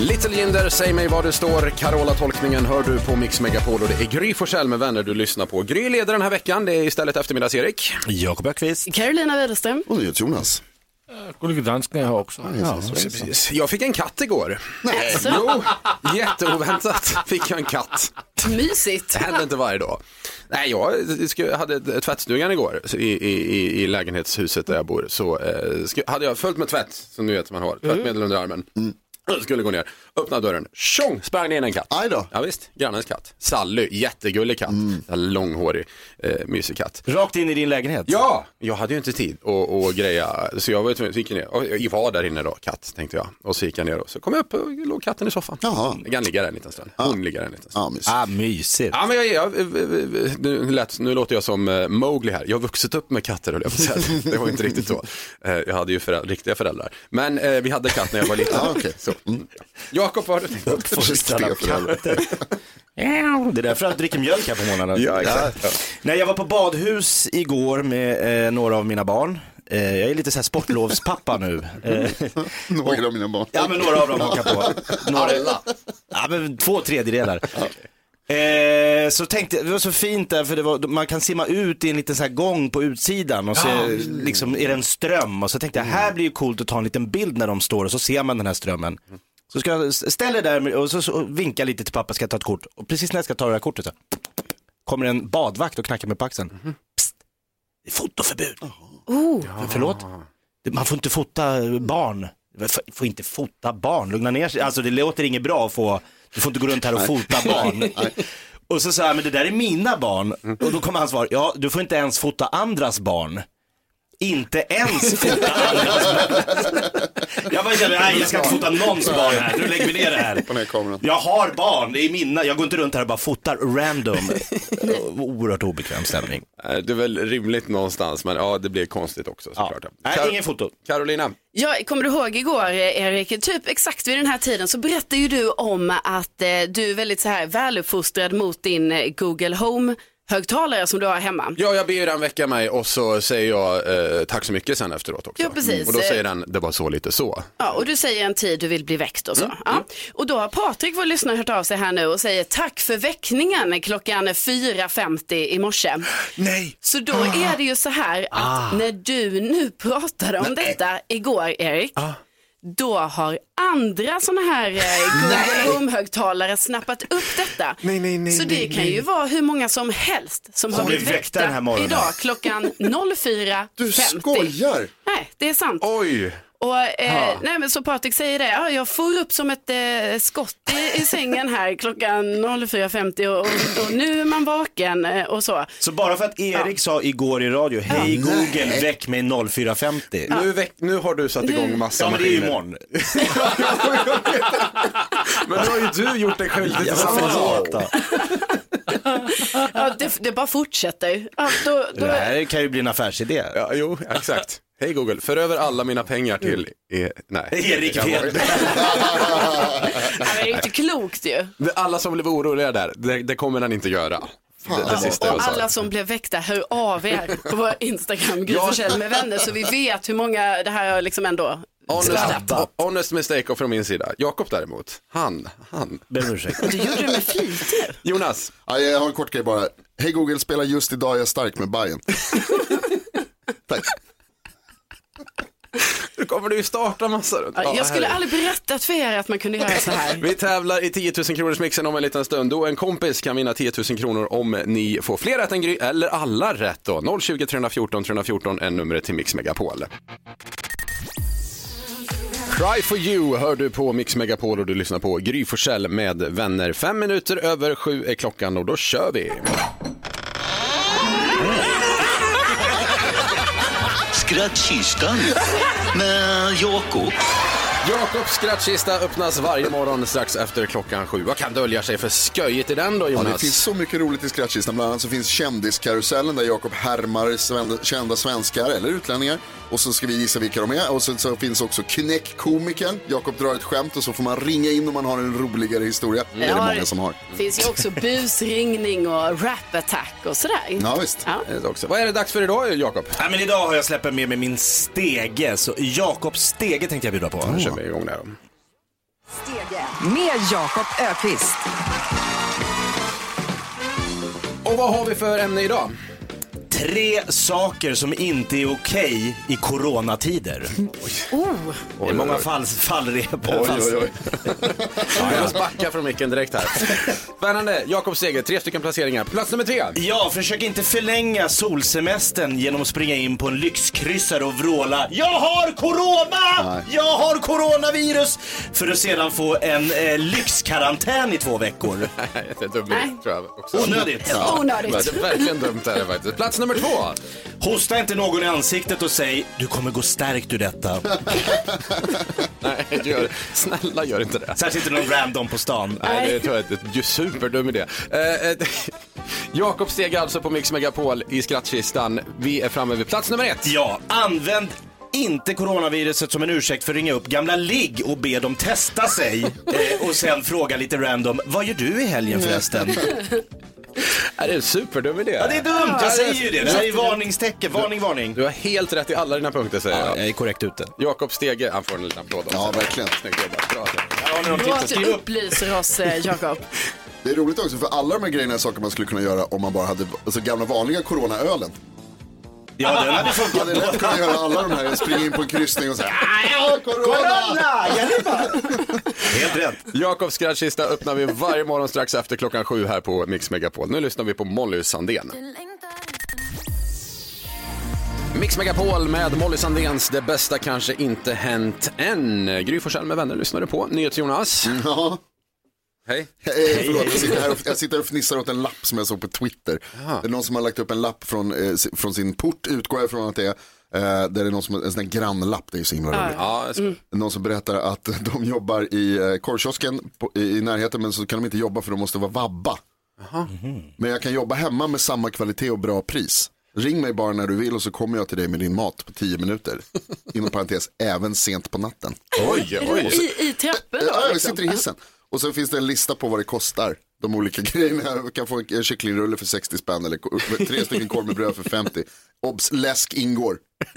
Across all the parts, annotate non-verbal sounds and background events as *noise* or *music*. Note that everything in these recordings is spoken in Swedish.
Little Jinder, säg mig var du står. Carola-tolkningen hör du på Mix Megapol och det är Gry Forssell med vänner du lyssnar på. Gry leder den här veckan, det är istället eftermiddags-Erik. Jakob Öqvist. Carolina Widerström. Och Jonas. Gullige dansken är här också. Ja, precis. Jag fick en katt igår. Nej. Jo, jätteoväntat fick jag en katt. Mysigt. Det händer inte varje dag. Nej, jag hade tvättstugan igår i, i, i- lägenhetshuset där jag bor. Så eh, hade jag fullt med tvätt, som ni vet man har, tvättmedel under armen. Jag skulle gå ner, öppna dörren, tjong, sprang in en katt. Aj då. Ja, visst, grannens katt. Sally, jättegullig katt. En långhårig, eh, mysig katt. Rakt in i din lägenhet. Ja, jag hade ju inte tid att, att greja, så jag var tvungen, gick jag ner, och jag var där inne då, katt tänkte jag. Och så gick jag ner och så kom jag upp och låg katten i soffan. Jaha. Jag kan ligga där en liten stund, hon ligger där en liten stund. Ja, mysigt. Ah, mysigt. Ja, men jag, jag, nu, lät, nu låter jag som eh, Mowgli här. Jag har vuxit upp med katter höll jag på att säga. *laughs* Det var inte riktigt så. Eh, Jag hade ju föräldrar, riktiga föräldrar. Men eh, vi hade katt när jag var liten. Ja, okej. så. Jakob, vad har du tänkt? Fostrad av katter. Ja, Det är därför jag dricker mjölk här på morgonen. Ja, exakt. Ja. Nej, jag var på badhus igår med eh, några av mina barn. Eh, jag är lite så här sportlovspappa nu. Eh, *laughs* Några av mina barn. ja, men några av dem hakar på. *laughs* Några, Ja, men två tredjedelar. Eh, så tänkte jag, det var så fint där för det var, man kan simma ut i en liten så här gång på utsidan och så liksom är det en ström och så tänkte jag här blir ju coolt att ta en liten bild när de står och så ser man den här strömmen. Så ska jag ställa där och så, så vinka lite till pappa ska jag ta ett kort och precis när jag ska ta det här kortet så kommer en badvakt och knackar mig på axeln. Psst, det är fotoförbud. Oh. Förlåt? Det- Man får inte fota barn. Får inte fota barn, lugna ner sig. Alltså det låter inget bra att få, du får inte gå runt här och fota *laughs* barn. Och så sa jag, men det där är mina barn. Och då kom hans svar, ja du får inte ens fota andras barn. Inte ens fota andras barn. Jag bara kände, nej jag ska inte fota någons barn här, nu lägger vi ner det här. Jag har barn, det är mina, jag går inte runt här och bara fotar random. Oerhört obekväm stämning. Det är väl rimligt någonstans, men ja, det blir konstigt också såklart. Nej, Kar- ingen foto. Carolina, Ja, kommer du ihåg igår Erik, typ exakt vid den här tiden så berättade ju du om att eh, du är väldigt så här väluppfostrad mot din eh, Google Home högtalare som du har hemma. Ja, jag ber den väcka mig och så säger jag eh, tack så mycket sen efteråt också. Ja, precis. Och då säger den, det var så lite så. Ja, och du säger en tid du vill bli väckt och så. Ja. Och då har Patrik, vår lyssnare, hört av sig här nu och säger tack för väckningen klockan 4.50 i morse. Nej! Så då är det ju så här att när du nu pratade om detta igår, Erik, då har andra sådana här eh, *laughs* Google Home-högtalare snappat upp detta. Nej, nej, nej, så det kan ju vara hur många som helst som, har blir blivit väckta idag klockan *laughs* 04.50. Du skojar! Nej, det är sant. Oj! Och, eh, nej, men så Patrik säger det, ja, jag får upp som ett eh, skott i, i sängen här klockan 04.50 och, och, och nu är man vaken eh, och så. Så bara för att Erik sa igår i radio, hej Google, väck mig 04.50. Nu, väck, nu har du satt igång massa Ja men det är ju imorgon. *laughs* Men nu har ju du gjort dig skyldig till samma sak. Då. Ja, det, det bara fortsätter. Ja, då, då, Det här kan ju bli en affärsidé. Ja, jo, exakt. Hej Google, för över alla mina pengar till... E- nej. Erik Wedberg. *laughs* det är inte klokt ju. Alla som blev oroliga där, det, det kommer den inte göra. Det, det sista jag Och sa. alla som blev väckta, hör av er på vår Instagram, Gry Forssell med vänner, så vi vet hur många det här har liksom ändå Honest, Drabbat. honest mistake från min sida. Jakob däremot, han, han. Ber om ursäkt. Du gjorde det med flit ju. Jonas, Ja, jag har en kort grej bara. Hej Google, spela just idag är jag stark med Bayern. *laughs* Tack. Nu kommer du ju starta massa. runt. Ja, Ja, Jag skulle herre. aldrig berättat för er att man kunde göra så här. Vi tävlar i 10 000 kronors mixen om en liten stund. Då en kompis kan vinna 10 000 kronor om ni får fler rätt än Gry, eller alla rätt då. 020 314 314 är numret till Mix Megapol. Cry for you hör du på Mix Megapol och du lyssnar på Gry Forssell med vänner. Fem minuter över sju är klockan och då kör vi. Skrattkistan med Jakob. Jakobs skrattkista öppnas varje morgon strax efter klockan sju. Vad kan dölja sig för sköjigt i den då Ja, Jonas? det finns så mycket roligt i skrattkistan. Bland annat så finns kändiskarusellen där Jakob härmar sven- kända svenskar eller utlänningar. Och så ska vi gissa vilka de är. Och sen så finns också knäckkomikern. Jakob drar ett skämt och så får man ringa in om man har en roligare historia. Det är det många som har. Det finns ju också busringning och rap-attack och sådär. Ja, visst. Ja. Det också. Vad är det dags för idag Jakob? Ja, men idag har jag släppt med mig min stege, så Jakobs stege tänkte jag bjuda på. Kör vi igång där. Med Jakob Ökvist. Och vad har vi för ämne idag? Tre saker som inte är okej i coronatider. Oh, Det är många fall, fallrepor. Oj, oj, oj. *laughs* ja, jag måste backa från micken direkt här. Spännande. Jakob Seger, tre stycken placeringar. Plats nummer tre. Ja, försök inte förlänga solsemestern genom att springa in på en lyxkryssare och vråla Jag har corona! Nej. Jag har coronavirus! För att sedan få en eh, lyxkarantän i två veckor. Nej, *laughs* det är dumt, Nej. tror jag också. Onödigt. onödigt. Det är verkligen dumt är det faktiskt. Plats nummer två. Hosta inte någon i ansiktet och säg du kommer gå stärkt ur detta. *laughs* Nej, gör, snälla gör inte det. Särskilt inte någon random på stan. Nej, det tror jag är ett superdum idé. Eh, eh, *laughs* Jakob steg alltså på Mix Megapol i skrattkistan. Vi är framme vid plats nummer ett. Ja, använd inte coronaviruset som en ursäkt för att ringa upp gamla ligg och be dem testa sig. *laughs* Eh, och sen fråga lite random, vad gör du i helgen förresten? Är det är en superdum idé? Ja, det är dumt, jag säger ju det. Det här är varningstecken, varning, varning. Du har helt rätt i alla dina punkter säger Ja, jag. jag är korrekt ute. Jakob Stege, han får en liten applåd också. Ja, verkligen. Snyggt jobbat. Bra. Bra att du upp. upplyser oss, eh, Jakob. Det är roligt också för alla de här grejerna är saker man skulle kunna göra om man bara hade alltså, gamla vanliga coronaölen. Ja, den hade Man funkat. hade lätt kunnat göra alla de här, springa in på en kryssning och säga "Ah, corona! Corona! Helt rätt. Jakobs skrattkista öppnar vi varje morgon strax efter klockan sju här på Mix Megapol. Nu lyssnar vi på Molly Sandén. Mix Megapol med Molly Sandéns Det bästa kanske inte hänt än. Gry Forssell med vänner lyssnar du på. NyhetsJonas. Ja. Hej. Eh, förlåt, jag sitter här och, jag sitter och fnissar åt en lapp som jag såg på Twitter. Det är någon som har lagt upp en lapp från, eh, från sin port, utgår jag ifrån att det är. Eh, där det är någon som, en sån där grannlapp, det är ju så himla roligt. Ja, ska- Någon som berättar att *laughs* de jobbar i eh, korvkiosken på, i, i närheten men så kan de inte jobba för de måste vara vabba. Men jag kan jobba hemma med samma kvalitet och bra pris. Ring mig bara när du vill och så kommer jag till dig med din mat på 10 minuter. Inom parentes, även sent på natten. Oj, oj. I, i trappen då? Ja, jag liksom. sitter i hissen. Och sen finns det en lista på vad det kostar. De olika *laughs* grejerna. Du kan få en kycklingrulle för 60 spänn eller tre stycken korv med bröd för 50. Obs, läsk ingår. *laughs*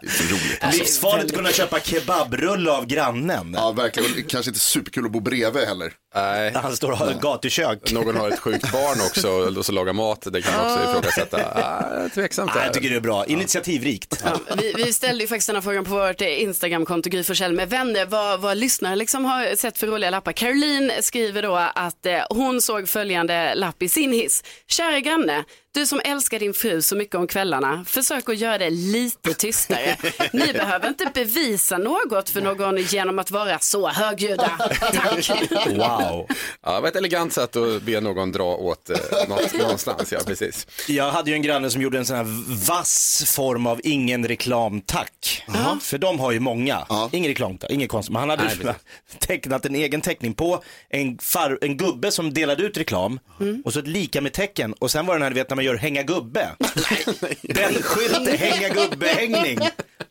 Det är så roligt. Livsfarligt att kunna köpa kebabrulle av grannen. Ja, verkligen. Kanske inte superkul att bo bredvid heller. Nej. Han står och har ett gatukök. Någon har ett sjukt barn också och så lagar mat. Det kan man också ifrågasätta. Ah, tveksamt. Där. jag tycker det är bra. Initiativrikt. Ja, vi, vi ställde ju faktiskt den här frågan på vårt Instagramkonto Gry Forssell med vänner vad, vad lyssnare liksom har sett för roliga lappar. Caroline skriver då att eh, hon såg följande lapp i sin hiss. Kära granne, du som älskar din fru så mycket om kvällarna, försök att göra det lite tystare. *laughs* Ni behöver inte bevisa något för någon genom att vara så högljudda. Tack. Wow. Ja, det var ett elegant sätt att be någon dra åt eh, något, *laughs* någonstans. Ja, precis. Jag hade ju en granne som gjorde en sån här vass form av ingen reklam tack. För de har ju många. Ingen reklam tack, ingen konst. Men han hade Nej, *laughs* tecknat en egen teckning på en, far, en gubbe som delade ut reklam och så ett lika med tecken och sen var den här, du vet när man gör hänga gubbe. *laughs* den skylten, hänga gubbe-hängning.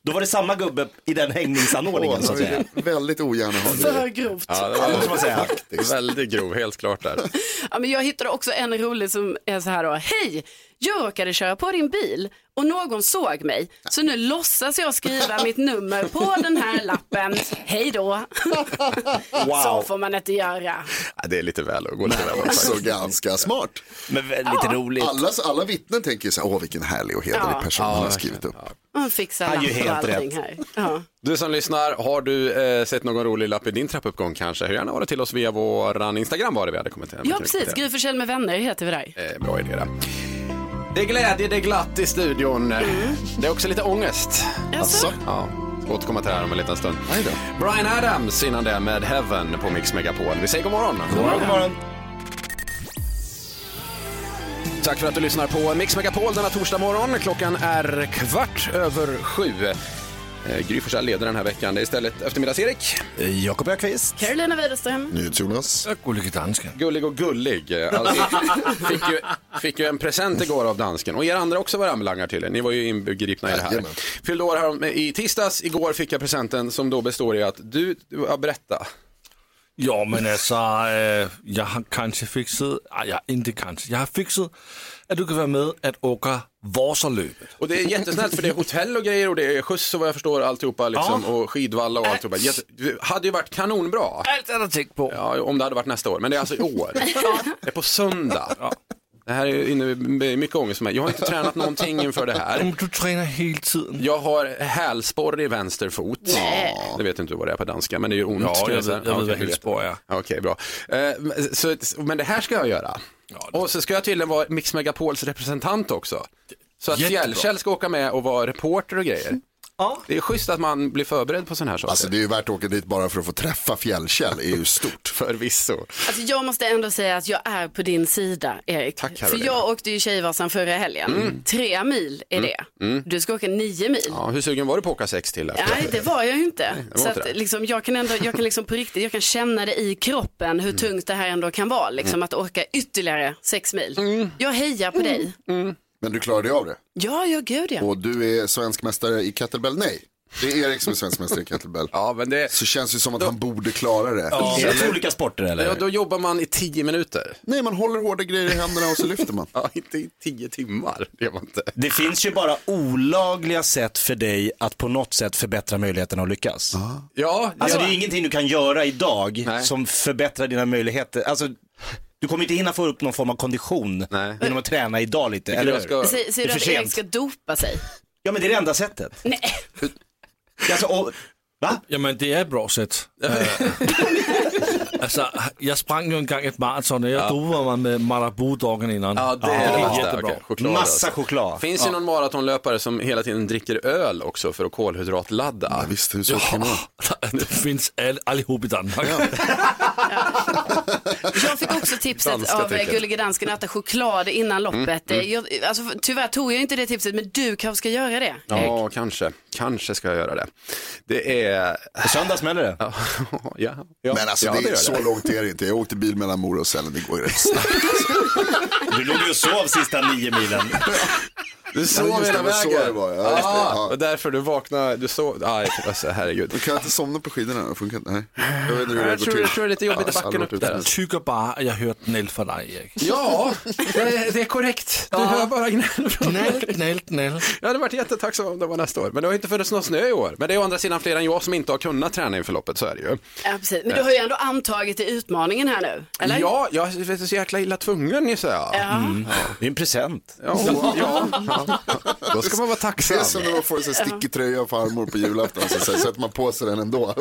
Då var det samma gubbe i den hängningsanordningen så att säga. Väldigt ogärna ha För det. grovt. Ja, det måste man säga. väldigt grov, helt klart där. Ja, men jag hittade också en rolig som är så här då. Hej, jag råkade köra på din bil och någon såg mig. Så nu låtsas jag skriva mitt nummer på den här lappen. Hej då. *laughs* Så får man inte göra. Ja, det är lite väl att gå lite väl. Också ganska smart. Men väl lite roligt. Alla, alla vittnen tänker så här, åh vilken härlig och hederlig Ja. person han har skrivit upp. Man fixar Han gör helt allting rätt. här. Ja. Du som lyssnar, har du eh, sett någon rolig lapp i din trappuppgång kanske? Hör gärna av dig till oss via vår Instagram var det vi hade kommenterat. ja, precis. Forssell med vänner heter vi där. Eh, bra idé där. Det är glädje, det är glatt i studion. Det är också lite ångest. Jaså? Ja, återkomma till det här om en liten stund. Aj då. Brian Adams innan det med Heaven på Mix Megapol. Vi säger god morgon. God morgon, god morgon. Tack för att du lyssnar på Mix Megapol denna torsdag morgon. Klockan är kvart över sju. Eh, Gry Forssell leder den här veckan. Det är istället eftermiddags-Erik. Eh, Jakob Ökvist. Carolina Widerström. NyhetsJonas. Gullige dansken. Gullig och gullig. Eh, Alltid. *laughs* Fick, ju, fick ju en present igår av dansken. Och er andra också var anbelangar till er. Ni var ju inbegripna i det här. Fyllde år här i tisdags. Igår fick jag presenten som då består i att du, ja, berätta. Ja, men alltså, jag har kanske fixat, nej, jag inte kanske, jag har fixat att du kan vara med att åka Vasalöpet. Och det är jättesnällt för det är hotell och grejer och det är skjuts och vad jag förstår alltihopa liksom, och skidvalla och alltihopa. Jätte, det hade ju varit kanonbra. Allt det tänkt på. Ja, om det hade varit nästa år, men det är alltså i år. *laughs* Det är på söndag. Det här är innebär mycket ångest för mig. Jag har inte tränat någonting inför det här. *laughs* Du tränar hela tiden. Jag har hälsporre i vänster fot. Det vet inte vad det är på danska, men det gör ont. Ja, jag vet, jag Ja, vet vad hälsporre är. Ja, Okej, bra. Eh, Så, men det här ska jag göra. Och så ska jag tydligen vara Mix Megapols representant också. Så att Jättebra. Fjällkäll ska åka med och vara reporter och grejer. Det är schysst att man blir förberedd på sådana här saker. Alltså det är ju värt att åka dit bara för att få träffa Fjällkäll, är ju stort. *laughs* Förvisso. Alltså jag måste ändå säga att jag är på din sida, Erik. Tack, För jag åkte ju Tjejvasan förra helgen. Tre mil är det. Du ska åka nio mil. Ja, hur sugen var du på att åka sex till? Efter? Nej, det var jag ju inte. var Så inte att, liksom, jag kan ändå, jag kan liksom på riktigt, jag kan känna det i kroppen hur tungt det här ändå kan vara, liksom att åka ytterligare sex mil. Jag hejar på dig. Men du klarade av det. Ja, ja, gud ja. Och du är svensk mästare i kettlebell? Nej, det är Erik som är svensk mästare i kettlebell. Ja, men det... Så känns det som att han borde klara det. Är det två olika sporter eller? Ja, då jobbar man i tio minuter. Nej, man håller hårda grejer i händerna och så lyfter man. *laughs* Ja, inte i tio timmar. Det man inte. Det finns ju bara olagliga sätt för dig att på något sätt förbättra möjligheterna att lyckas. Ja, Alltså ja. det är ingenting du kan göra idag Nej. som förbättrar dina möjligheter. Alltså, du kommer inte hinna få upp någon form av kondition Nej. genom att träna idag lite, eller hur? ska- Säger, säger du är att Erik ska dopa sig? Ja men det är det enda sättet. Nej. Alltså, och, va? Jamen, det er et bra sæt. *laughs* Altså, jeg sprang jo engang et maraton, og jeg ja. mig med Marabou-doggen innan. Ja, det är det var bästa. choklad Massa alltså. choklad. Finns det någon maratonlöpare som hela tiden dricker öl också för att kolhydratladda? Ja, visst, hur svårt kan det vara? *laughs* Det finns all, allihop i Danmark. Jag fick också tipset Danska av eh, tricket. Gullige Dansken att äta choklad innan loppet. Eh, Jag, alltså, tyvärr tog jag inte det tipset, men du kanske ska göra det. Erik. Ja, kanske. Kanske ska jag göra det. Det är... På söndag smäller det. *laughs* Ja, ja, ja. Men alltså ja, det är gör så långt är det inte. Jag åkte bil mellan Mora och Sälen, det går ju rätt snabbt. Du låg ju och sov sista nio milen. Du sov Ja, det, hela men så vägen. det var, ja, just det, Ah, ja. Och därför du vaknade, du sov, aj, alltså, herregud. Då kan jag inte somna på skidorna, det funkar inte. Nej. Jag vet inte hur det Jag går tror, till. jag tror det är lite jobbigt i backen upp där. ute. Tycker bare, at jeg hørte gnæld fra dig, Erik. Ja, *laughs* det, det är korrekt. Du hör bara gnäll från mig. Gnæld. Jag hade varit jättetacksam om det var nästa år. Men det har inte funnits någon snö i år. Men det är å andra sidan fler än jag som inte har kunnat träna inför loppet, så är det ju. Ja, precis. Men du har ju ändå antagit till utmaningen här nu, eller? Ja, jag är så jäkla illa tvungen gissar jag. Ja. Det är en present. Ja, ja, ja. Då ska man vara Det är tacksam. som när man får en stickig tröja av farmor på julafton, så sätter man på sig den ändå.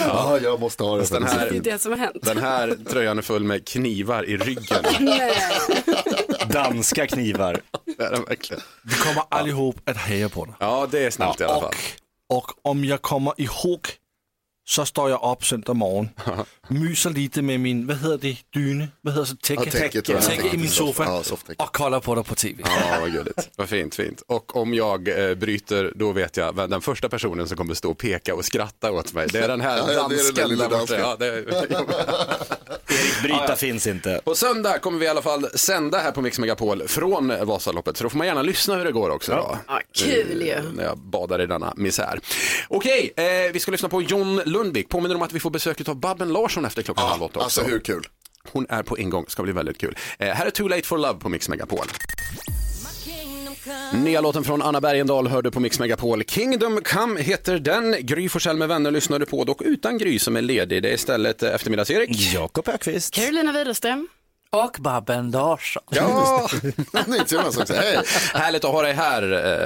Ja, jag måste ha den. Den den här- Det är det som har hänt. Den här tröjan är full med knivar i ryggen. *laughs* Nej. Danska knivar. Det är den verkligen. Vi kommer allihop at heja på dig. Ja, det är snällt i alla fall. Och, och om jag kommer ihåg så står jag upp söndag morgon, myser lite med min, vad heter det, dyne, vad heter det, Ja, täcke, tror jag. täcke i min sofa Ja, och kollar på dig på tv. Ja, vad gulligt. Vad fint, fint. Och om jag eh, bryter, då vet jag vem den första personen som kommer stå och peka och skratta åt mig. Det är den här Ja, ja, det är den där dansken där borta. Ja, det är... *laughs* Bryta finns inte. På söndag kommer vi i alla fall sända här på Mix Megapol från Vasaloppet. Så då får man gärna lyssna hur det går också. Då. Ja, kul ju. Eh, När jag badar i denna misär. Okej, eh, vi ska lyssna på John Lundvik. Påminner om att vi får besök av Babben Larsson efter klockan halv åtta också. Alltså hur kul? Hon är på ingång, ska bli väldigt kul. Eh, här är Too Late For Love på Mix Megapol. Nya låten från Anna Bergendahl hörde på Mix Megapol. Kingdom Come heter den. Gry Forssell med vänner lyssnade på, dock utan Gry som är ledig. Det är istället eh, eftermiddags-Erik. Jakob Ökvist. Carolina Widerström. Och Babben Larsson. Ja, *laughs* Nej, Jonas också. Hej. härligt att ha dig här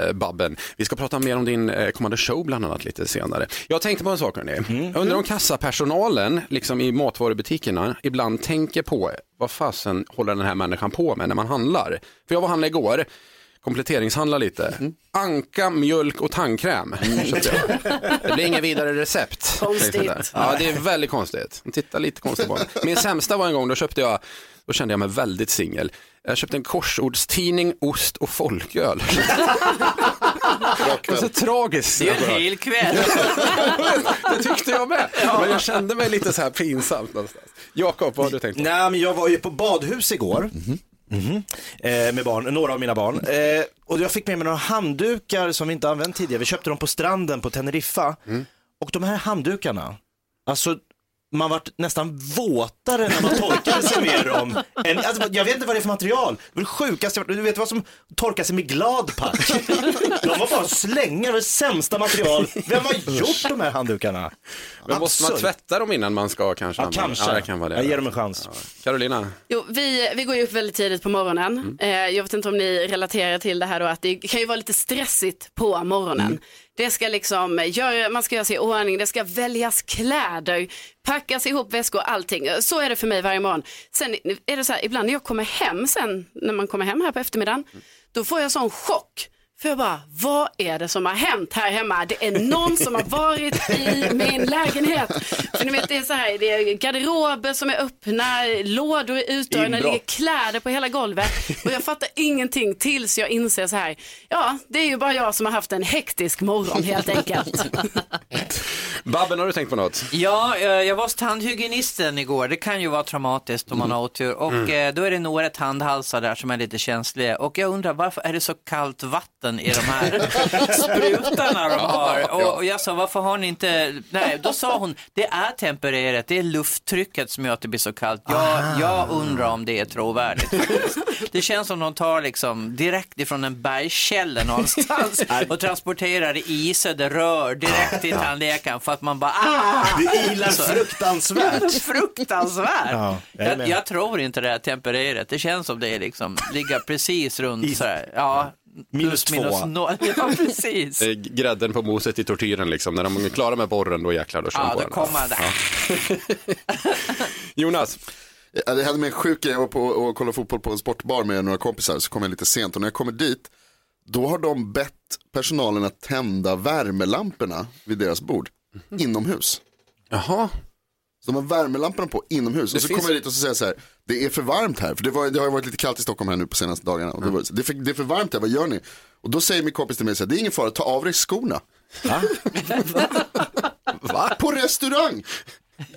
eh, Babben. Vi ska prata mer om din eh, kommande show bland annat lite senare. Jag tänkte på en sak hörni. Mm. Undrar om kassapersonalen, liksom i matvarubutikerna, ibland tänker på vad fasen håller den här människan på med när man handlar. För jag var och handlade igår. Kompletteringshandla lite. Anka, mjölk och tandkräm köpte jag. *laughs* Det blir inget vidare recept. Konstigt. där. Ja, det är väldigt konstigt. Titta lite konstigt på mig. Min sämsta var en gång, då köpte jag, då kände jag mig väldigt singel. Jag köpte en korsordstidning, ost och folköl. Det var så tragiskt. Det är en hel kväll. Det tyckte jag med. Men jag kände mig lite så här pinsamt någonstans. Jakob, vad har du tänkt på? Nej, men jag var ju på badhus igår. Mhm. Eh, med barn, några av mina barn. Eh, och jag fick med mig några handdukar som vi inte använt tidigare. Vi köpte dem på stranden på Teneriffa. Och de här handdukarna, alltså man vart nästan våtare när man torkade sig med dem. Än, alltså, jag vet inte vad det är för material. Det var det sjukaste Du vet vad som torkar sig med Gladpack? De var bara slängar, det sämsta material. Vem har gjort de här handdukarna? Men måste man tvätta dem innan man ska kanske? Ja, kanske. Ja, det kan vara det. Jag ger dem en chans. Carolina? Jo, vi, vi går ju upp väldigt tidigt på morgonen. Eh, jag vet inte om ni relaterar till det här då, att det kan ju vara lite stressigt på morgonen. Det ska liksom göra, man ska göra sig i ordning, det ska väljas kläder, packas ihop väskor, allting. Så är det för mig varje morgon. Sen är det så här, ibland när jag kommer hem sen, när man kommer hem här på eftermiddagen, då får jag sån chock. För jag bara, vad är det som har hänt här hemma? Det är någon som har varit i min lägenhet. För ni vet, det är så här, det är garderober som är öppna, lådor är utdragna, det ligger kläder på hela golvet. Och jag fattar ingenting tills jag inser så här, ja, det är ju bara jag som har haft en hektisk morgon helt enkelt. *laughs* Babben, har du tänkt på något? Ja, eh, jag var hos tandhygienisten igår. Det kan ju vara traumatiskt om man har otur. Och eh, då är det några tandhalsar där som är lite känsliga. Och jag undrar varför är det så kallt vatten i de här *laughs* sprutarna de har? Och, och jag sa, varför har ni inte... Nej, då sa hon, det är tempererat, det är lufttrycket som gör att det blir så kallt. Jag, jag undrar om det är trovärdigt. faktiskt. Det känns som de tar liksom direkt ifrån en bergskälla någonstans *laughs* och transporterar isade rör direkt till tandläkaren för att man bara, ah! Det ilar fruktansvärt. *laughs* Fruktansvärt. Ja, jag tror inte det är tempererat. Det känns som det är liksom, ligger precis runt sådär. Ja, Minus plus minus två. noll. *laughs* Ja, precis. Det är grädden på moset i tortyren liksom. När de är klara med borren, då jäklar, då kör de Ja, på då den. kommer det. Jonas, Ja, Det hände mig en sjuk grej, jag var på och kollade fotboll på en sportbar med några kompisar, så kom jag lite sent och när jag kommer dit, då har de bett personalen att tända värmelamporna vid deras bord, inomhus. jaha. Så de har värmelamporna på inomhus. Och så finns- kommer jag dit och så säger så här, det är för varmt här. För det, var, det har ju varit lite kallt i Stockholm här nu på senaste dagarna. Och det, var, det, är för, det är för varmt här, vad gör ni? Och då säger min kompis till mig så här, det är ingen fara, ta av dig skorna. Va? *laughs* På restaurang!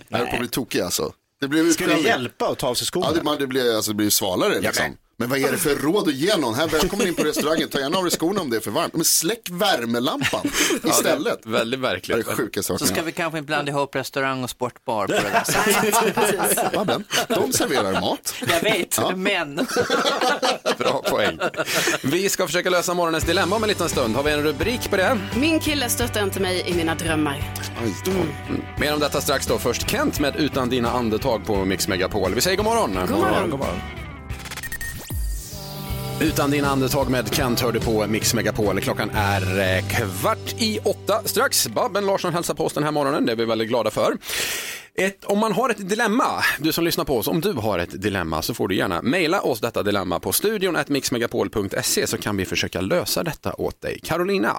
Jag höll på att bli tokig alltså. Det blev Ska det hjälpa att ta av sig skorna? Ja, det, man, det, blir, alltså, det blir svalare liksom. Men vad är det för *laughs* råd att ge någon? Här välkommen in på restaurangen, ta gärna av dig skorna om det är för varmt. Men släck värmelampan *laughs* istället. Väldigt Det är verkligt. det jag Så ska vi kanske inte blanda ihop restaurang och sportbar på det där *laughs* sättet. Babben, De serverar mat. Jag vet, men. Bra poäng. Vi ska försöka lösa morgonens dilemma om en liten stund. Har vi en rubrik på det? Min kille stöttar inte mig i mina drömmar. Då. Mer om detta strax då. Först Kent med Utan dina andetag på Mix Megapol. Vi säger god morgon. God morgon. God morgon. Utan dina andetag med Kent hör du på Mix Megapol. Klockan är eh, kvart i åtta strax. Babben Larsson hälsar på oss den här morgonen. Det är vi väldigt glada för. Ett, om man har ett dilemma, du som lyssnar på oss, om du har ett dilemma så får du gärna mejla oss detta dilemma på studion at mixmegapol.se så kan vi försöka lösa detta åt dig. Carolina.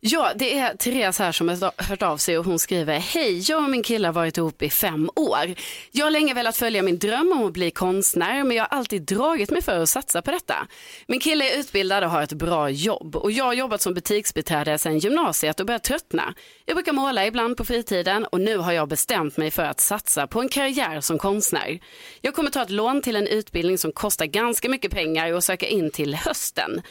Ja, det är Therese här som har hört av sig och hon skriver Hej, jag och min kille har varit ihop i fem år. Jag har länge velat följa min dröm om att bli konstnär men jag har alltid dragit mig för att satsa på detta. Min kille är utbildad och har ett bra jobb och jag har jobbat som butiksbiträde sedan gymnasiet och börjat tröttna. Jag brukar måla ibland på fritiden och nu har jag bestämt mig för att satsa på en karriär som konstnär. Jag kommer ta ett lån till en utbildning som kostar ganska mycket pengar och söka in till hösten.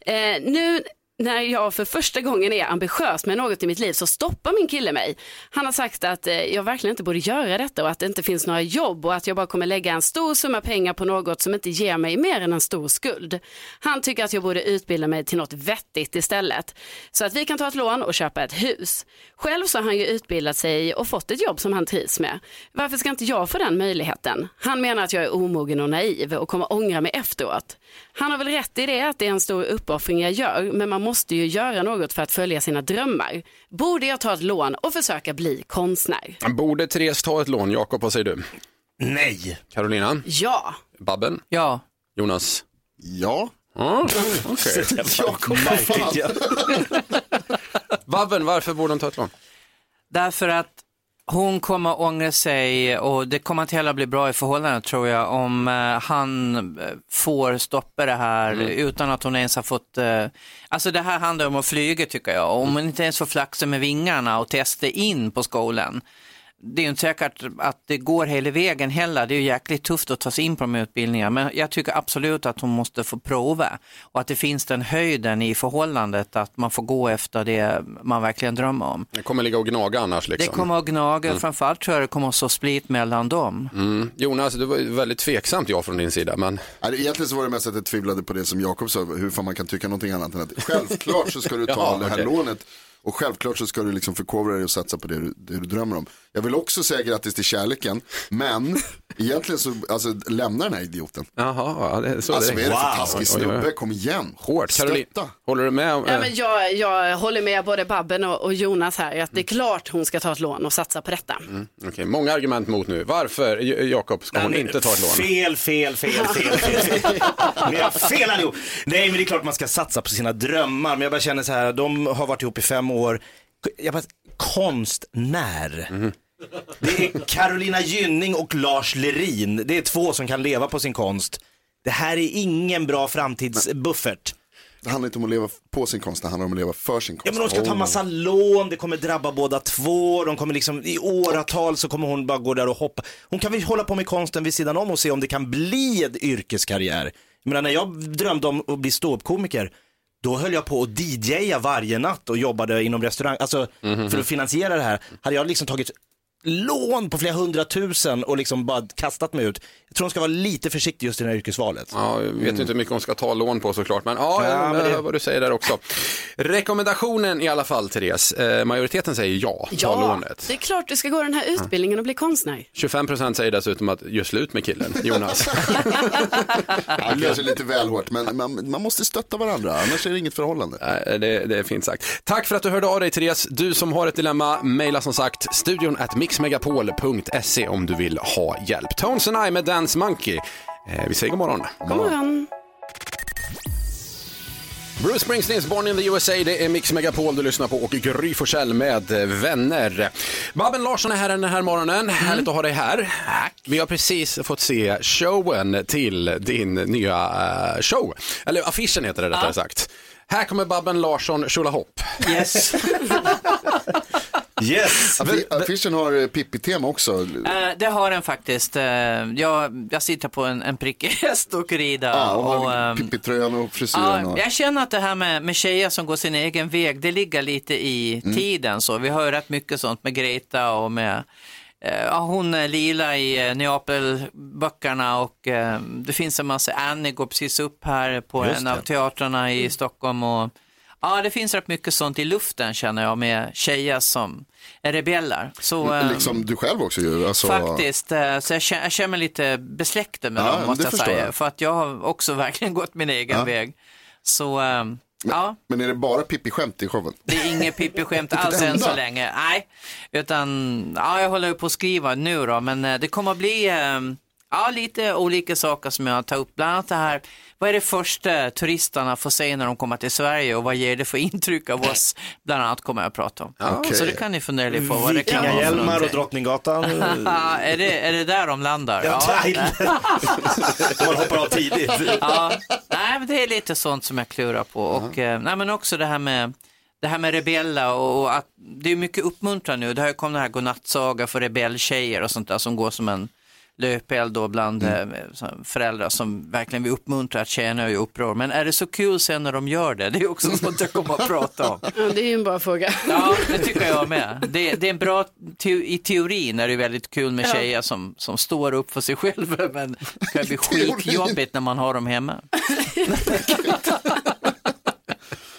Eh, nu när jag för första gången är ambitiös med något i mitt liv så stoppar min kille mig. Han har sagt att eh, jag verkligen inte borde göra detta och att det inte finns några jobb och att jag bara kommer lägga en stor summa pengar på något som inte ger mig mer än en stor skuld. Han tycker att jag borde utbilda mig till något vettigt istället. Så att vi kan ta ett lån och köpa ett hus. Själv så har han ju utbildat sig och fått ett jobb som han trivs med. Varför ska inte jag få den möjligheten? Han menar att jag är omogen och naiv och kommer ångra mig efteråt. Han har väl rätt i det att det är en stor uppoffring jag gör, men man måste ju göra något för att följa sina drömmar. Borde jag ta ett lån och försöka bli konstnär? Borde Therese ta ett lån? Jakob, vad säger du? Nej. Carolina? Ja. Babben? Ja, Jonas? Ja, Mm, *laughs* okej. Jakob, vad fan. *laughs* Babben, varför borde hon ta ett lån? Därför att hon kommer ångra sig och det kommer inte heller bli bra i förhållandet tror jag om eh, han eh, får stoppa det här utan att hon ens har fått, eh, alltså det här handlar om att flyga tycker jag, om hon inte ens får flaxa med vingarna och testa in på skolan. Det är ju inte säkert att det går hela vägen heller, det är ju jäkligt tufft att ta sig in på de här utbildningarna, men jag tycker absolut att hon måste få prova och att det finns den höjden i förhållandet att man får gå efter det man verkligen drömmer om. Det kommer ligga och gnaga annars Det liksom. kommer att gnaga, framförallt tror jag det kommer att så split mellan dem. Mm. Jonas, det var väldigt tveksamt ja från din sida, men Egentligen så var det mest att jag tvivlade på det som Jakob sa, hur fan man kan tycka någonting annat än att självklart så ska du *laughs* ta Ja, det här okej. lånet och självklart så ska du liksom förkovra dig och satsa på det du, det du drömmer om. Jag vill också säga grattis till kärleken, men egentligen så, alltså lämna den här idioten. jaha, ja, det är så Alltså vad är det för Wow. taskig snubbe, kom igen. Hårt. Caroline, håller du med? om- Ja, eh, men jag, jag håller med både Babben och, och Jonas här, att det är klart hon ska ta ett lån och satsa på detta. Okej, många argument mot nu. Varför, Jakob, ska hon inte ta ett lån? Fel, fel, fel, fel, fel. fel. *laughs* Ni har fel allihop. Nej, men det är klart man ska satsa på sina drömmar. Men jag bara känner så här, de har varit ihop i fem år. Jag bara, konstnär. Det är Carolina Gynning och Lars Lerin. Det är två som kan leva på sin konst. Det här är ingen bra framtidsbuffert. Det handlar inte om att leva på sin konst, det handlar om att leva för sin Ja konst. men de ska ta massa lån, det kommer drabba båda två, de kommer liksom i åratal så kommer hon bara gå där och hoppa. Hon kan väl hålla på med konsten vid sidan om och se om det kan bli en yrkeskarriär. Jag menar när jag drömde om att bli ståuppkomiker, då höll jag på att DJa varje natt och jobbade inom restaurang, alltså för att finansiera det här, hade jag liksom tagit lån på flera hundratusen och liksom bara kastat mig ut. Jag tror hon ska vara lite försiktig just i det här yrkesvalet. Ja, jag vet ju inte hur mycket hon ska ta lån på såklart, men ja, Ja, men det- hör vad du säger där också. Rekommendationen i alla fall, Therese. Eh, majoriteten säger ja, ta Ja, lånet. det är klart du ska gå den här utbildningen och bli konstnär. 25 procent säger dessutom att gör slut med killen, Jonas. *laughs* Ja, kanske lite väl hårt, men man, man måste stötta varandra, annars är det inget förhållande. Nej, det, det är fint sagt. Tack för att du hörde av dig Therese. Du som har ett dilemma, mejla som sagt studion at mixmegapol.se om du vill ha hjälp. Tones and I med Dance Monkey. Eh, vi säger god morgon. God morgon. Bruce Springsteens Born in the USA, det är Mix Megapol du lyssnar på och Gry Forssell med eh, vänner. Babben Larsson är här den här morgonen, härligt att ha dig här. Vi har precis fått se showen till din nya eh, show, eller affischen heter det rättare sagt. Här kommer Babben Larsson Tjolahopp. Yes. *laughs* *laughs* Yes! *laughs* Affi- Affischen har eh, Pippi-tema också. Eh, det har den faktiskt. Eh, jag, jag sitter på en, en prickig häst och rider. Ja, och och, har ehm, Pippi-tröjan och frisyren. Ja, Och... jag känner att det här med, med tjejer som går sin egen väg, det ligger lite i Mm. tiden. Så vi har ju rätt mycket sånt med Greta och med eh, ja, hon är Lila i eh, Neapelböckerna och eh, det finns en massa, Annie går precis upp här på Just en det. av teatrarna i Stockholm. Och, ja, det finns rätt mycket sånt i luften känner jag med tjejer som är rebeller. Så, eh, Liksom du själv också ju. Alltså, Faktiskt, eh, så jag känner, jag känner mig lite besläktad med Ja, dem men måste jag säga. jag. För att jag har också *laughs* verkligen gått min egen Ja. väg. Så eh, ja, Men är det bara Pippi-skämt i showen? det är inget Pippi-skämt *laughs* alls än så länge. Nej, utan ja, jag håller på att skriva nu då, men eh, det kommer att bli eh, ja, lite olika saker som jag tar upp. Bland annat det här, vad är det första turisterna får se när de kommer till Sverige och vad ger det för intryck av oss? Bland annat kommer jag att prata om. Okej. Så det kan ni fundera lite på vad det kan vara Vikingahjälmar och. Drottninggatan. *laughs* Är, det, är det där de landar? Ja, Man *laughs* hoppar av tidigt. Ja, nej, men det är lite sånt som jag klurar på. Och, eh, nej, men också det här med det här med rebella och, och att det är mycket uppmuntran nu. Det har ju kommit den här godnattsaga för rebelltjejer och sånt där som går som en löpeld då bland eh, så- föräldrar som verkligen vill uppmuntra att tjejerna är uppror. Men är det så kul sen när de gör det? Det är också sånt jag kommer att prata om. Ja, det är ju en bra fråga. Ja, det tycker jag med. Det, det är en bra, te, i teorin är det väldigt kul med Ja. tjejer som, som står upp för sig själva men det kan bli *laughs* skitjobbigt när man har dem hemma. *laughs*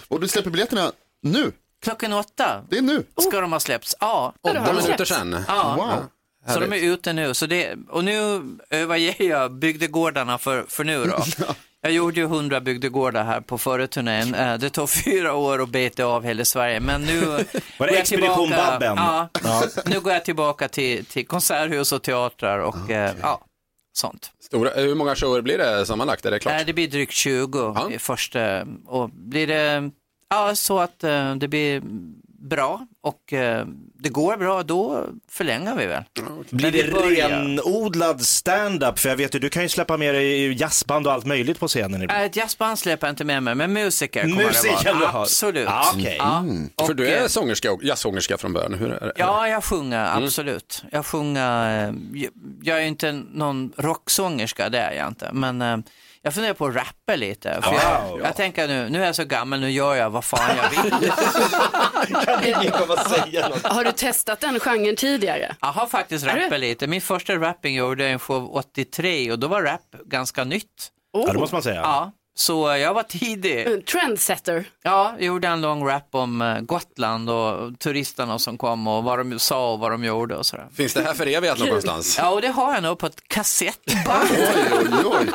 Och du släpper biljetterna nu. Klockan åtta Det är nu. ska de ha släppts. Ja, Åtta minuter sedan. ja. Wow. Så de är ute nu. Så det, och nu överger jag bygdegårdarna för, för nu då. *laughs* Jag gjorde ju hundra bygdegårdar här på förra turnén. Eh, Det tog fyra år att beta av hela Sverige, men nu Var det Expedition tillbaka- Babben? Ja, nu går jag tillbaka till, till konserthus och teatrar och eh, ja, sånt. Stora, hur många shower blir det sammanlagt? Är det klart? Eh, Det blir drygt 20 Ja. i första och blir det ja, så att eh, det blir bra och eh, det går bra, då förlänger vi väl. Blir det renodlad stand-up? För jag vet ju, du kan ju släppa med dig jazzband och allt möjligt på scenen. ibland. Äh, Ett jazzband släpper jag inte med mig, men musiker kommer Musiker det du vara. ha. Absolut. Ja, okej. Ja, och, För du är eh, sångerska, och- jazzsångerska från början, hur är det? Ja, jag sjunger absolut. Jag sjunger, eh, jag- jag är ju inte någon rocksångerska, det är jag inte, men eh, jag funderar på att rappa lite. För jag, Wow. jag tänker nu, nu är jag så gammal, nu gör jag vad fan jag vill. *laughs* Ingen kommer säga något. Har du testat den genren tidigare? Jag har faktiskt rappat lite. Min första rapping gjorde jag i en show 83 och då var rap ganska nytt. Ja, det måste man säga. Ja, så jag var tidig. En Trendsetter. Ja, jag gjorde en lång rap om eh, Gotland och turisterna som kom och vad de sa och vad de gjorde och sådär. Finns det här förevigat någonstans? Ja, och det har jag nog på ett kassettband. Oj, oj, oj.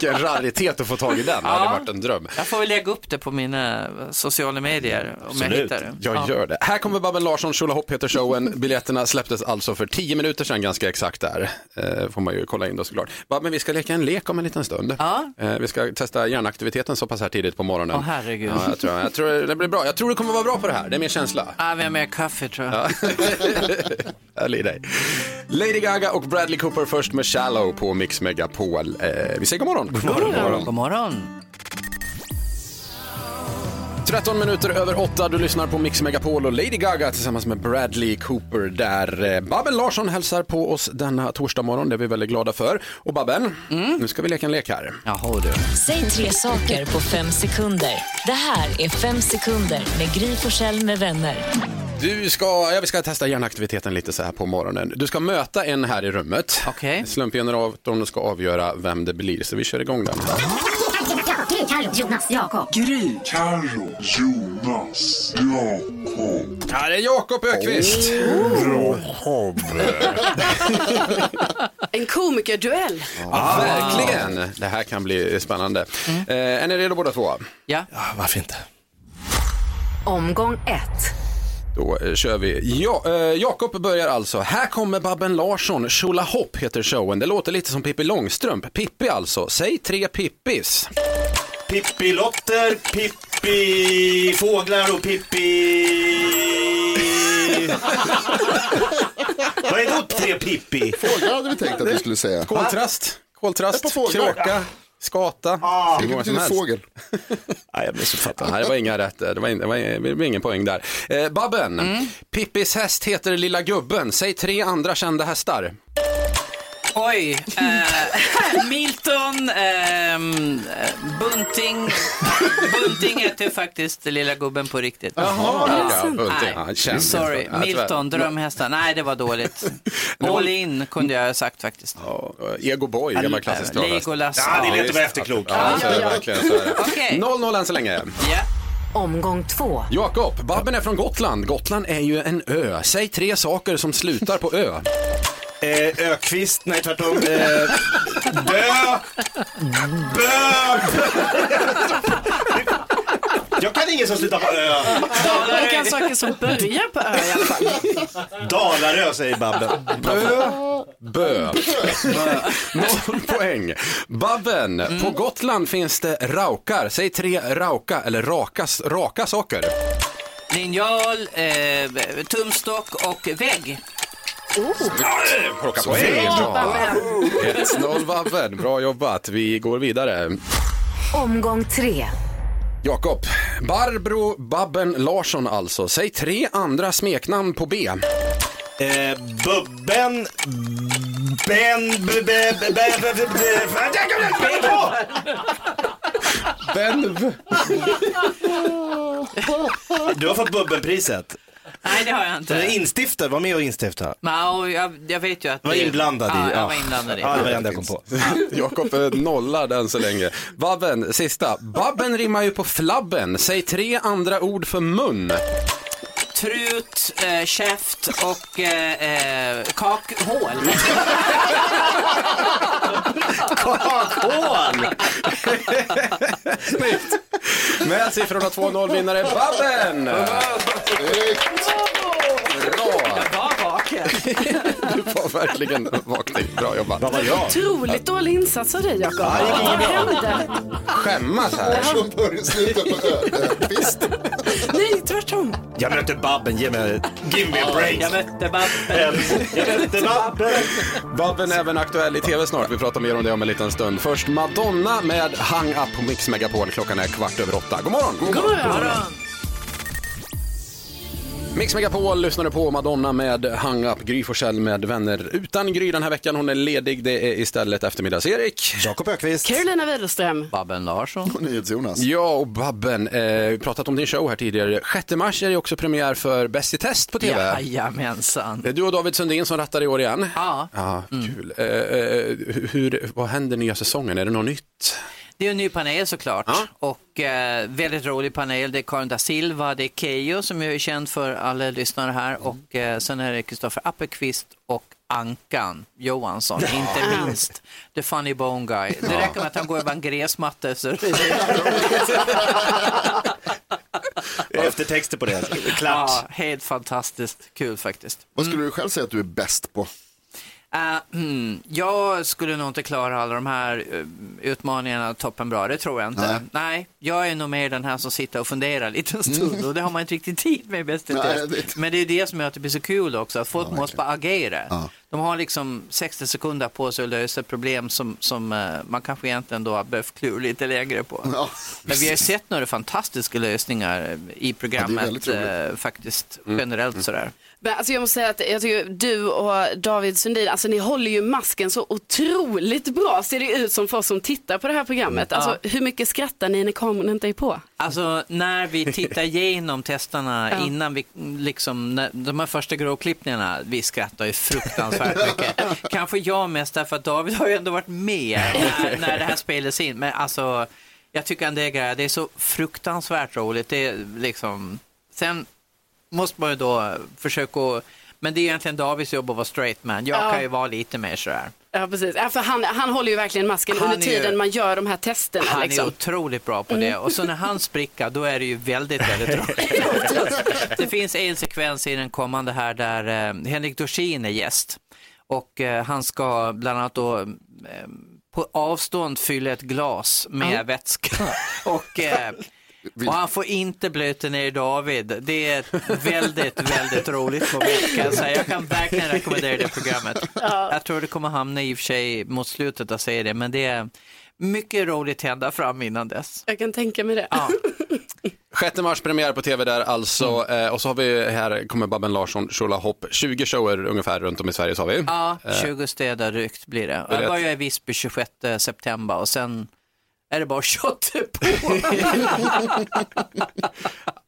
Vilken raritet att få tag i den, det hade varit en dröm. Jag får väl lägga upp det på mina sociala medier om jag Absolut. hittar det. Jag Ja. gör det. Här kommer Babben Larsson, Tjolahopp heter showen. Biljetterna släpptes alltså för 10 minuter sedan, ganska exakt där. Eh, får man ju kolla in då såklart. Babben, vi ska leka en lek om en liten stund. Ja. Eh, vi ska testa hjärnaktiviteten så pass här tidigt på morgonen. Åh, herregud. Ja, jag, tror, jag tror det blir bra. Jag tror du kommer vara bra på det här, det är min känsla. Ja, vi har mer kaffe tror jag. *laughs* Härlig dig. Lady Gaga och Bradley Cooper först med Shallow på Mix Megapol. Eh, vi säger god morgon. God morgon. God morgon. 13 minuter över 8, du lyssnar på Mix Megapol och Lady Gaga tillsammans med Bradley Cooper där. Eh, Babben Larsson hälsar på oss denna torsdag morgon, det är vi väldigt glada för. Och Babben, nu ska vi leka en lek här. Jaha du. Säg tre saker på fem sekunder. Det här är Fem sekunder med Gry Forssell med vänner. Du ska, ja, vi ska testa hjärnaktiviteten lite så här på morgonen. Du ska möta en här i rummet. Okej. Slumpgeneratorn ska avgöra vem det blir, så vi kör igång den. Jonas, Jakob. Carro, Jonas, Jakob. Här är Jakob Ökvist. *laughs* En komikerduell. Ja, verkligen. Det här kan bli spännande. Eh, är ni redo båda två? Ja. Ja, varför inte? Omgång ett. Då eh, kör vi. Ja, eh, Jakob börjar alltså. Här kommer Babben Larsson. Tjolahopp heter showen. Det låter lite som Pippi Långstrump. Pippi alltså. Säg tre Pippis. Pippi Lotter, Pippi Fåglar och Pippi... Vad är då tre Pippi? Fåglar hade vi tänkt att du skulle säga. Koltrast, koltrast, par fåglar. kråka, skata. Ah, Hur betyder fågel. *laughs* Nej, jag missuppfattade. Nej, det var inga rätt. Det var, in, det var, det blev ingen poäng där. Eh, Babben, Mm. Pippis häst heter Lilla Gubben. Säg tre andra kända hästar. Oj, eh, Milton, eh, Bunting. Bunting heter faktiskt lilla gubben på riktigt. Jaha, ja, Bunting. Nej, Ja, känd. sorry, Ja. Milton, drömhästar. Nej, det var dåligt. *laughs* All in kunde jag ha sagt faktiskt. Ja, Ego Boy, gammal klassisk travhäst. Legolas. Ja, det är lätt att vara efterklok. Ja, så är det verkligen. Så är det. Okej. 0-0 än så länge. Ja. Omgång två. Jakob, Babben är från Gotland. Gotland är ju en ö. Säg tre saker som slutar på ö. Eh, Ökvist, nej tvärtom. Eh, dö, bö. Jag kan ingen som slutar på ö. Jag kan saker som börjar på ö i alla fall. Dalarö säger Babben. Bö. Bö. Noll poäng. Babben, på Gotland finns det raukar. Säg tre rauka eller raka, raka saker. Linjal, eh, tumstock och vägg. Plocka poäng. Bra. 1-0 Babben. Bra jobbat. Vi går vidare. Omgång tre. Jakob, Barbro Babben Larsson alltså. Säg tre andra smeknamn på B. Eh, Bubben, Ben, be, be, be, be, be, be, be, Ben... Du har fått Bubbenpriset. Nej, det har jag Den inte. är instiftad, var med och instiftad. Ja, jag, jag vet ju att... Du var inblandad i. Ja, jag var inblandad i. Ja, det var det enda jag kom på. *laughs* Jakob är nollad än så länge. Babben, sista. Babben rimmar ju på flabben. Säg tre andra ord för mun. Trut, eh, käft och eh, eh, kakhål. Kakhål! Snyggt. Med siffrorna 2-0 vinnare Babben. Bra. Du var verkligen vakning. Bra jobbat. Vad var jag? Otroligt dålig insats av dig Jakob. Vad hände? Skämmas här. Från början, slutet på ö. Visst. Nej, tvärtom. Jag mötte Babben, ge mig, give me a break. Jag mötte Babben. Jag mötte Babben. Babben är även aktuell i tv snart. Vi pratar mer om det om en liten stund. Först Madonna med Hang Up på Mix Megapol. Klockan är kvart över åtta. God morgon! God morgon. Mix Megapol lyssnade på Madonna med Hang Up. Gry Forssell med vänner utan Gry den här veckan. Hon är ledig. Det är istället eftermiddags-Erik. Jakob Ökvist. Carolina Widerström. Babben Larsson. Och NyhetsJonas. Ja, och Babben. Eh, vi pratat om din show här tidigare. 6 mars är det också premiär för Bäst i test på tv. Jajamensan. Det är du och David Sundin som rattar i år igen. Ja. Ja, kul. Eh, eh, hur, vad händer nya säsongen? Är det något nytt? Det är en ny panel såklart Ja. och eh, väldigt rolig panel. Det är Karin da Silva, det är Keyyo som jag är känd för alla lyssnare här och eh, sen är det Kristoffer Appelqvist och Ankan Johansson, inte minst. The funny bone guy. Det räcker med att han går över en gräsmatta så *laughs* Eftertexter på det. Klart. ja, helt fantastiskt kul faktiskt. Vad skulle du själv säga att du är bäst på? Uh, mm, jag skulle nog inte klara alla de här uh, utmaningarna toppen bra, det tror jag inte. Nej. jag är nog mer den här som sitter och funderar lite en stund och det har man inte riktigt tid med Bäst i Nej, test. Men det är det som gör att det blir så kul också, att folk måste bara agera. Ja. De har liksom 60 sekunder på sig att lösa problem som, som eh, man kanske egentligen då har behövt klura lite längre på. Ja, Men vi har sett några fantastiska lösningar i programmet faktiskt, generellt sådär. Men alltså jag måste säga att jag tycker du och David Sundin, alltså ni håller ju masken så otroligt bra ser det ut som för oss som tittar på det här programmet. Alltså hur mycket skrattar ni när kameran inte är på? Alltså när vi *laughs* tittar igenom testerna Ja. innan vi liksom, när, de här första grovklippningarna, vi skrattar ju fruktansvärt *laughs* mycket. Kanske jag mest därför att David har ju ändå varit med när, *laughs* när det här spelades in. Men alltså, jag tycker grejer, det är så fruktansvärt roligt. Det är liksom, sen måste man ju då försöka, men det är egentligen Davids jobb att vara straight man. Jag Ja. kan ju vara lite mer sådär. Ja precis, ja, för han, han håller ju verkligen masken Han under är ju- tiden man gör de här testerna. Han är liksom. otroligt bra på det och så när han sprickar då är det ju väldigt, väldigt *laughs* roligt. Det finns en sekvens i den kommande här där eh, Henrik Dorsin är gäst och eh, han ska bland annat då eh, på avstånd fylla ett glas med vätska *laughs* och eh, och han får inte blöta ner David. Det är ett väldigt, *laughs* väldigt roligt moment kan jag säga. Jag kan verkligen rekommendera det programmet. Jag tror det kommer hamna i och för sig mot slutet av serien, men det är mycket roligt hända fram innan dess. Jag kan tänka mig det. Ja. *laughs* 6 mars premiär på tv där alltså. Eh, och så har vi här kommer Babben Larsson Tjola Hopp. 20 shower ungefär runt om i Sverige så har vi. Ja, 20 städer rykt blir det. Jag börjar i Visby 26 september och sen är det bara att kötta på. *laughs*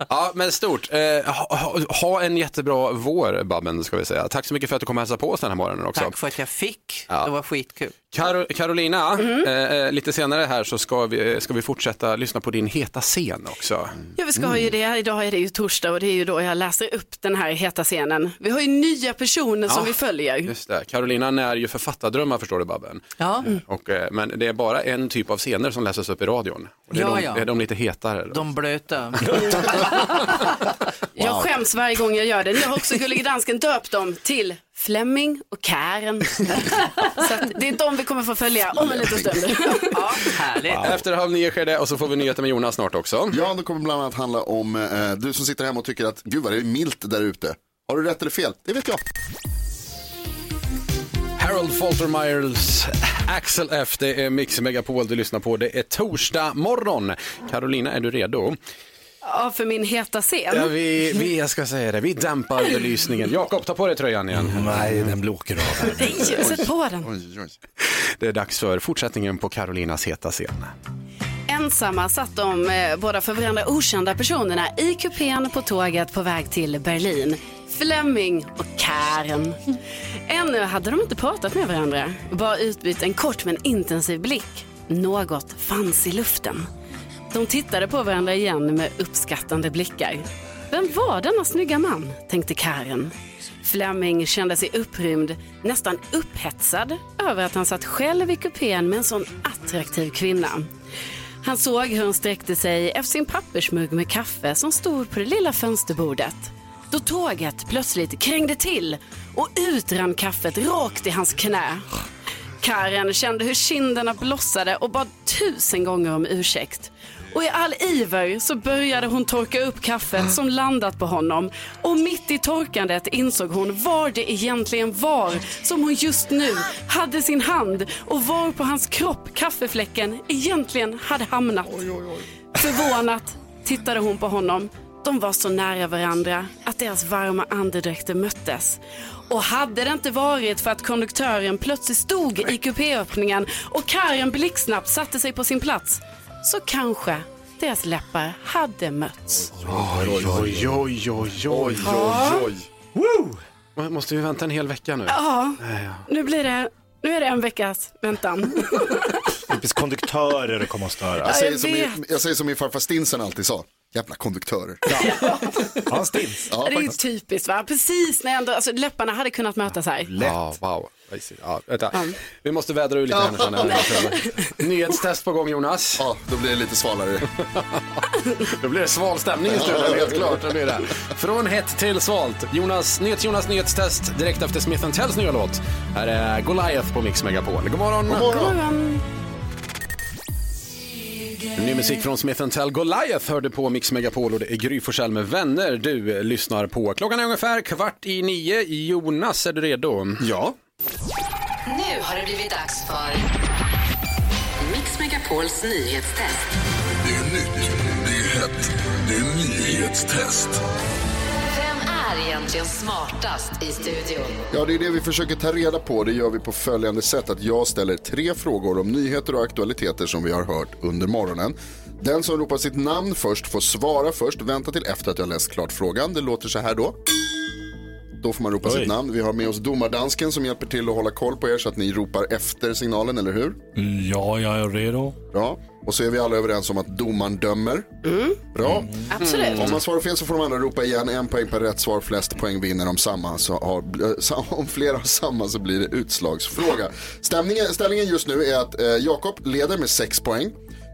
Ja, men stort. Eh, ha, ha, ha en jättebra vår Babben ska vi säga. Tack så mycket för att du kom och hälsade på oss den här morgonen också. Tack för att jag fick. Ja. Det var skitkul. Karo, Carolina, eh, eh, lite senare här så ska vi, ska vi fortsätta lyssna på din heta scen också. Ja, vi ska ha ju det. Idag är det ju torsdag och det är ju då jag läser upp den här heta scenen. Vi har ju nya personer som Ja, vi följer. Just det. Carolina när ju författardrömmar förstår du Babben. Ja, Och, eh, men det är bara en typ av scener som läses upp i radion. Och det, är Ja, de, ja. det är de lite hetare. Då. de blöta. *laughs* Jag skäms varje gång jag gör det. Nu har också Gullige Dansken döpt dem till Flemming och Karen. Så att det är de vi kommer få följa om en liten stund. *laughs* Ja, härligt. Efter halv nio sker det och så får vi nyheter med Jonas snart också. Ja, det kommer bland annat handla om eh, du som sitter hemma och tycker att gud vad det är milt där ute. Har du rätt eller fel? Det vet jag. Harold Faltermeyers Axel F, det är Mix Megapol du lyssnar på. Det är torsdag morgon. Carolina, är du redo? Ja, för min heta scen. Ja, vi, vi, jag ska säga det, vi dämpar belysningen. Jakob, ta på dig tröjan igen. Nej, den blir åker av. Nej, sätt på den. Det är dags för fortsättningen på Carolinas heta scen. Ensamma satt de eh, båda för varandra okända personerna i kupén på tåget på väg till Berlin. Flemming och Karen. Ännu hade de inte pratat med varandra, bara utbytt en kort men intensiv blick. Något fanns i luften. De tittade på varandra igen med uppskattande blickar. Vem var denna snygga man, tänkte Karen. Flemming kände sig upprymd, nästan upphetsad över att han satt själv i kupén med en sån attraktiv kvinna. Han såg hur hon sträckte sig efter sin pappersmugg med kaffe som stod på det lilla fönsterbordet. då tåget plötsligt krängde till och ut rann kaffet rakt i hans knä. Karen kände hur kinderna blossade och bad tusen gånger om ursäkt. Och i all iver så började hon torka upp kaffet som landat på honom. Och mitt i torkandet insåg hon var det egentligen var som hon just nu hade sin hand och var på hans kropp kaffefläcken egentligen hade hamnat. Förvånat tittade hon på honom. De var så nära varandra att deras varma andedräkter möttes. Och hade det inte varit för att konduktören plötsligt stod i kupéöppningen och Karen blixtsnabbt satte sig på sin plats så kanske deras läppar hade mötts. Oj, oj, oj, oj, oj, oj, oj. Måste vi vänta en hel vecka nu? Ja, Nej, ja. nu blir det, nu är det en veckas väntan. Typiskt konduktörer att komma och störa. Jag säger, som min, jag säger som min farfar Stinsen alltid sa, jävla konduktörer. Ja, *laughs* stins. Ja, det är ju typiskt va? Precis när ändå, alltså läpparna hade kunnat mötas här. Ja, wow. Ja, vänta. Vi måste vädra ur lite här nu. *laughs* Nyhetstest på gång Jonas. ja, då blir det lite svalare. *laughs* Då blir det sval stämning i studion, helt klart. Det blir det. Från hett till svalt. Jonas, Nyhets-Jonas nyhetstest direkt efter Smith Tells nya låt. Här är Goliath på Mix Megapol. God morgon. God morgon. Men, Ny musik från Smith Tell Goliath hörde på Mix Megapol och det är Gry Forssell med vänner du lyssnar på. Klockan är ungefär kvart i nio. Jonas, är du redo? Ja. Nu har det blivit dags för Mix Megapols nyhetstest. Det är nytt, det är hett, det är nyhetstest. Är egentligen smartast i studion? ja, det är det vi försöker ta reda på. Det gör vi på följande sätt att jag ställer tre frågor om nyheter och aktualiteter som vi har hört under morgonen. Den som ropar sitt namn först får svara först. Vänta till efter att jag läst klart frågan. Det låter så här då. Då får man ropa sitt namn. Vi har med oss domardansken som hjälper till att hålla koll på er så att ni ropar efter signalen, eller hur? Ja, jag är redo. Bra. Och så är vi alla överens om att domaren dömer. Bra. absolut. Om man svarar fel så får de andra ropa igen. En poäng per rätt svar. Flest poäng vinner. Om, samma så har, äh, sa- *laughs* om flera har samma så blir det utslagsfråga. Stämningen, ställningen just nu är att eh, Jakob leder med 6 poäng.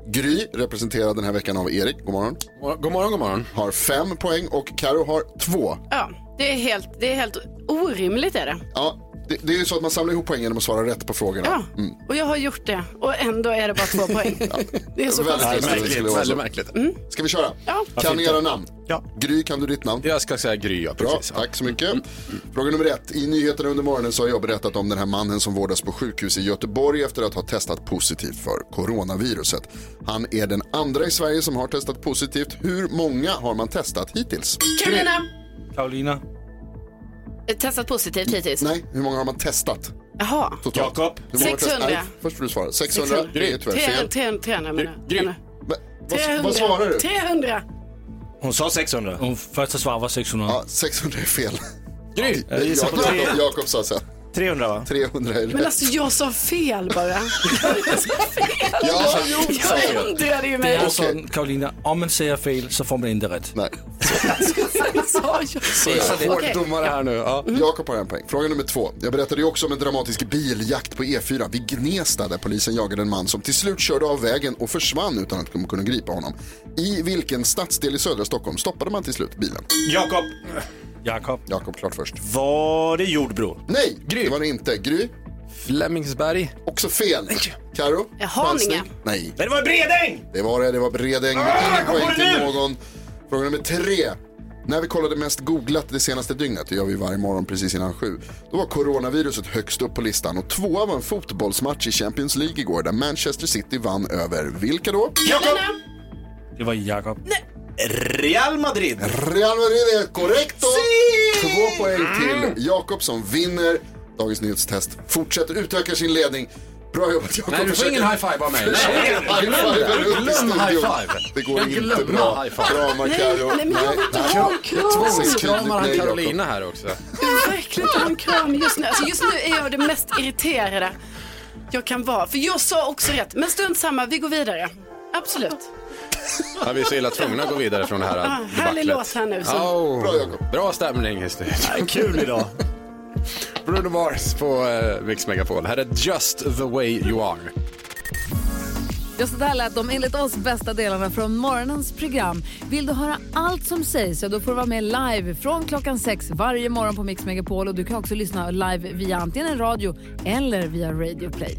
Gry, representerad den här veckan av Erik, god morgon, God morgon, god morgon. har 5 poäng och Karo har 2. Ja, det är helt, det är helt orimligt är det. Ja, det, det är ju så att man samlar ihop poäng genom att svara rätt på frågorna. Ja, och jag har gjort det och ändå är det bara två *laughs* poäng. Det är så Väldigt konstigt. märkligt. skulle vara så. Väldigt märkligt. Ska vi köra? Ja. Kan ni era namn? Ja. Gry, kan du ditt namn? Jag ska säga Gry, ja, Bra, precis. Ja. tack så mycket. Fråga nummer ett. I nyheterna under morgonen så har jag berättat om den här mannen som vårdas på sjukhus i Göteborg efter att ha testat positivt för coronaviruset. Han är den andra i Sverige som har testat positivt. Hur många har man testat hittills? Carolina, Karolina. testat positivt hittills. Nej, hur många har man testat Jaha. totalt? Jakob. Hur många har 600. testat? Nej, först får du svara. 600, det är tyvärr fel. 300, 300 menar Gry. vad, 300. vad svarar du? 300. Hon sa 600. Och första svar var 600. Ja, 600 är fel. Gry! Jag Jakob, sa så. här. 300 va? 300 är Men rätt. alltså jag sa fel bara. *laughs* Jag sa fel. Ja, Jag ändrade ju Det mig. är så, Karolina, om man säger fel så får man inte rätt. Nej. *laughs* Sa jag. Hård domare här nu. Ja. Jakob har en poäng. Fråga nummer två. Jag berättade ju också om en dramatisk biljakt på E4 vid Gnesta där polisen jagade en man som till slut körde av vägen och försvann utan att de kunde gripa honom. I vilken stadsdel i södra Stockholm stoppade man till slut bilen? Jakob. Jakob. Jakob, klart först. Var det Jordbro? Nej, Gry. det var det inte. Gry, Flemingsberg. också fel. Karo, Ja, Haninge. Nej, Nej, det var Bredäng! det var det. Det var Bredäng. Ah, Ingen poäng till någon. Fråga nummer tre. När vi kollade mest googlat det senaste dygnet, det gör vi varje morgon precis innan sju, då var coronaviruset högst upp på listan och tvåa var en fotbollsmatch i Champions League igår där Manchester City vann över, vilka då? Jakob. Det var Jakob. Real Madrid. Real Madrid är korrekt då. Två poäng till Jakob som vinner Dagens Nyhetstest. Fortsätter utöka sin ledning. Bra jobbat Jakob. Nej, du får ingen high five av mig. Nej, High five upp i glöm studion. high five. Det går Jag inte bra. high five. Bra Macaro. Nej, nej, men jag vill inte ha en kram. Tvångskramar han Nej. Carolina här också. Jag vill verkligen inte ha en kram just nu. Alltså just nu är jag det mest irriterade jag kan vara. För jag sa också rätt. Men strunt samma, vi går vidare. Absolut. Ja, vi är så illa tvungna att gå vidare från det här Ah, debaclet. härlig låt här nu. Så. Oh, Bra, stämning i studion. Kul idag. *laughs* Bruno Mars på uh, Mix Megapol. Här är Just the way you are. Ja, så där lät de enligt oss bästa delarna från morgonens program. Vill du höra allt som sägs så då får du vara med live från klockan sex varje morgon på Mix Megapol. Och du kan också lyssna live via antingen radio eller via Radio Play.